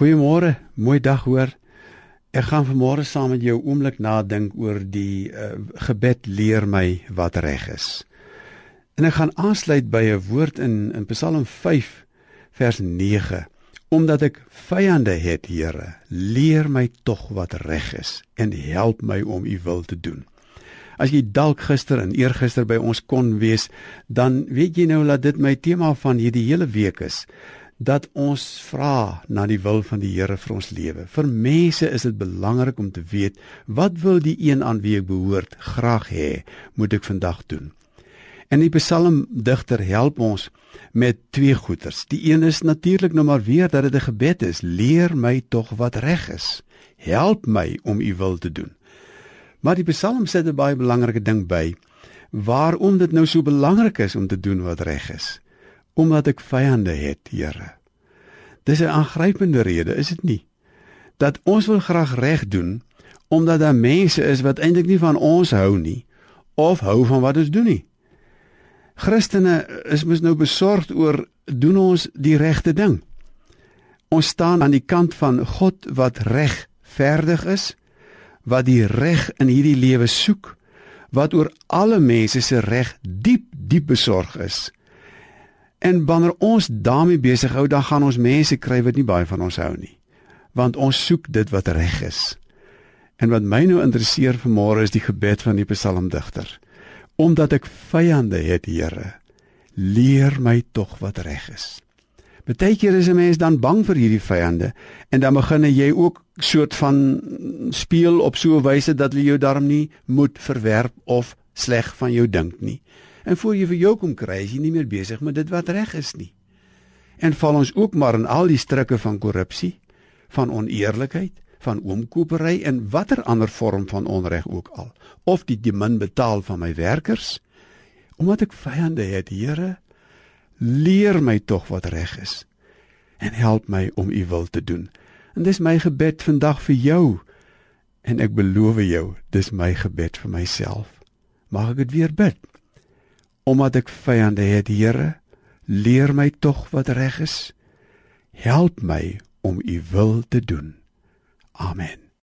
Goeiemôre, mooi dag hoor. Ek gaan vanmôre saam met jou oomblik nadink oor die uh, gebed leer my wat reg is. En ek gaan aansluit by 'n woord in in Psalm 5 vers 9. Omdat ek vyande het, Here, leer my tog wat reg is en help my om u wil te doen. As jy dalk gister en eergister by ons kon wees, dan weet jy nou dat dit my tema van hierdie hele week is dat ons vra na die wil van die Here vir ons lewe. Vir mense is dit belangrik om te weet wat wil die een aan wie ek behoort graag hê, moet ek vandag doen. En die psalmdigter help ons met twee goeters. Die een is natuurlik nou maar weer dat dit 'n gebed is. Leer my tog wat reg is. Help my om u wil te doen. Maar die psalm sê 'n baie belangrike ding by waarom dit nou so belangrik is om te doen wat reg is omdat ek vyande het, Here. Dis 'n aangrypende rede, is dit nie? Dat ons wil graag reg doen omdat daar mense is wat eintlik nie van ons hou nie of hou van wat ons doen nie. Christene is mos nou besorgd oor doen ons die regte ding. Ons staan aan die kant van God wat regverdig is, wat die reg in hierdie lewe soek, wat oor alle mense se reg diep diep besorg is. En wanneer ons daarmee besig hou, dan gaan ons mense kry wat nie baie van ons hou nie. Want ons soek dit wat reg is. En wat my nou interesseer vanmôre is die gebed van die psalmdigter. Omdat ek vyande het, Here, leer my tog wat reg is. Partykeer is 'n mens dan bang vir hierdie vyande en dan begin jy ook soort van speel op so 'n wyse dat jy jou darm nie moet verwerp of sleg van jou dink nie. En voor jy vir jou kom kry, is jy nie meer besig met dit wat reg is nie. En val ons ook maar in al die strikke van korrupsie, van oneerlikheid, van oomkopery en watter ander vorm van onreg ook al, of die die min betaal van my werkers, omdat ek vyande het, Here, leer my tog wat reg is en help my om u wil te doen. En dis my gebed vandag vir jou. En ek beloof jou, dis my gebed vir myself. Mag ek dit weer bid? Omdat ek vyande het, Here, leer my tog wat reg is. Help my om u wil te doen. Amen.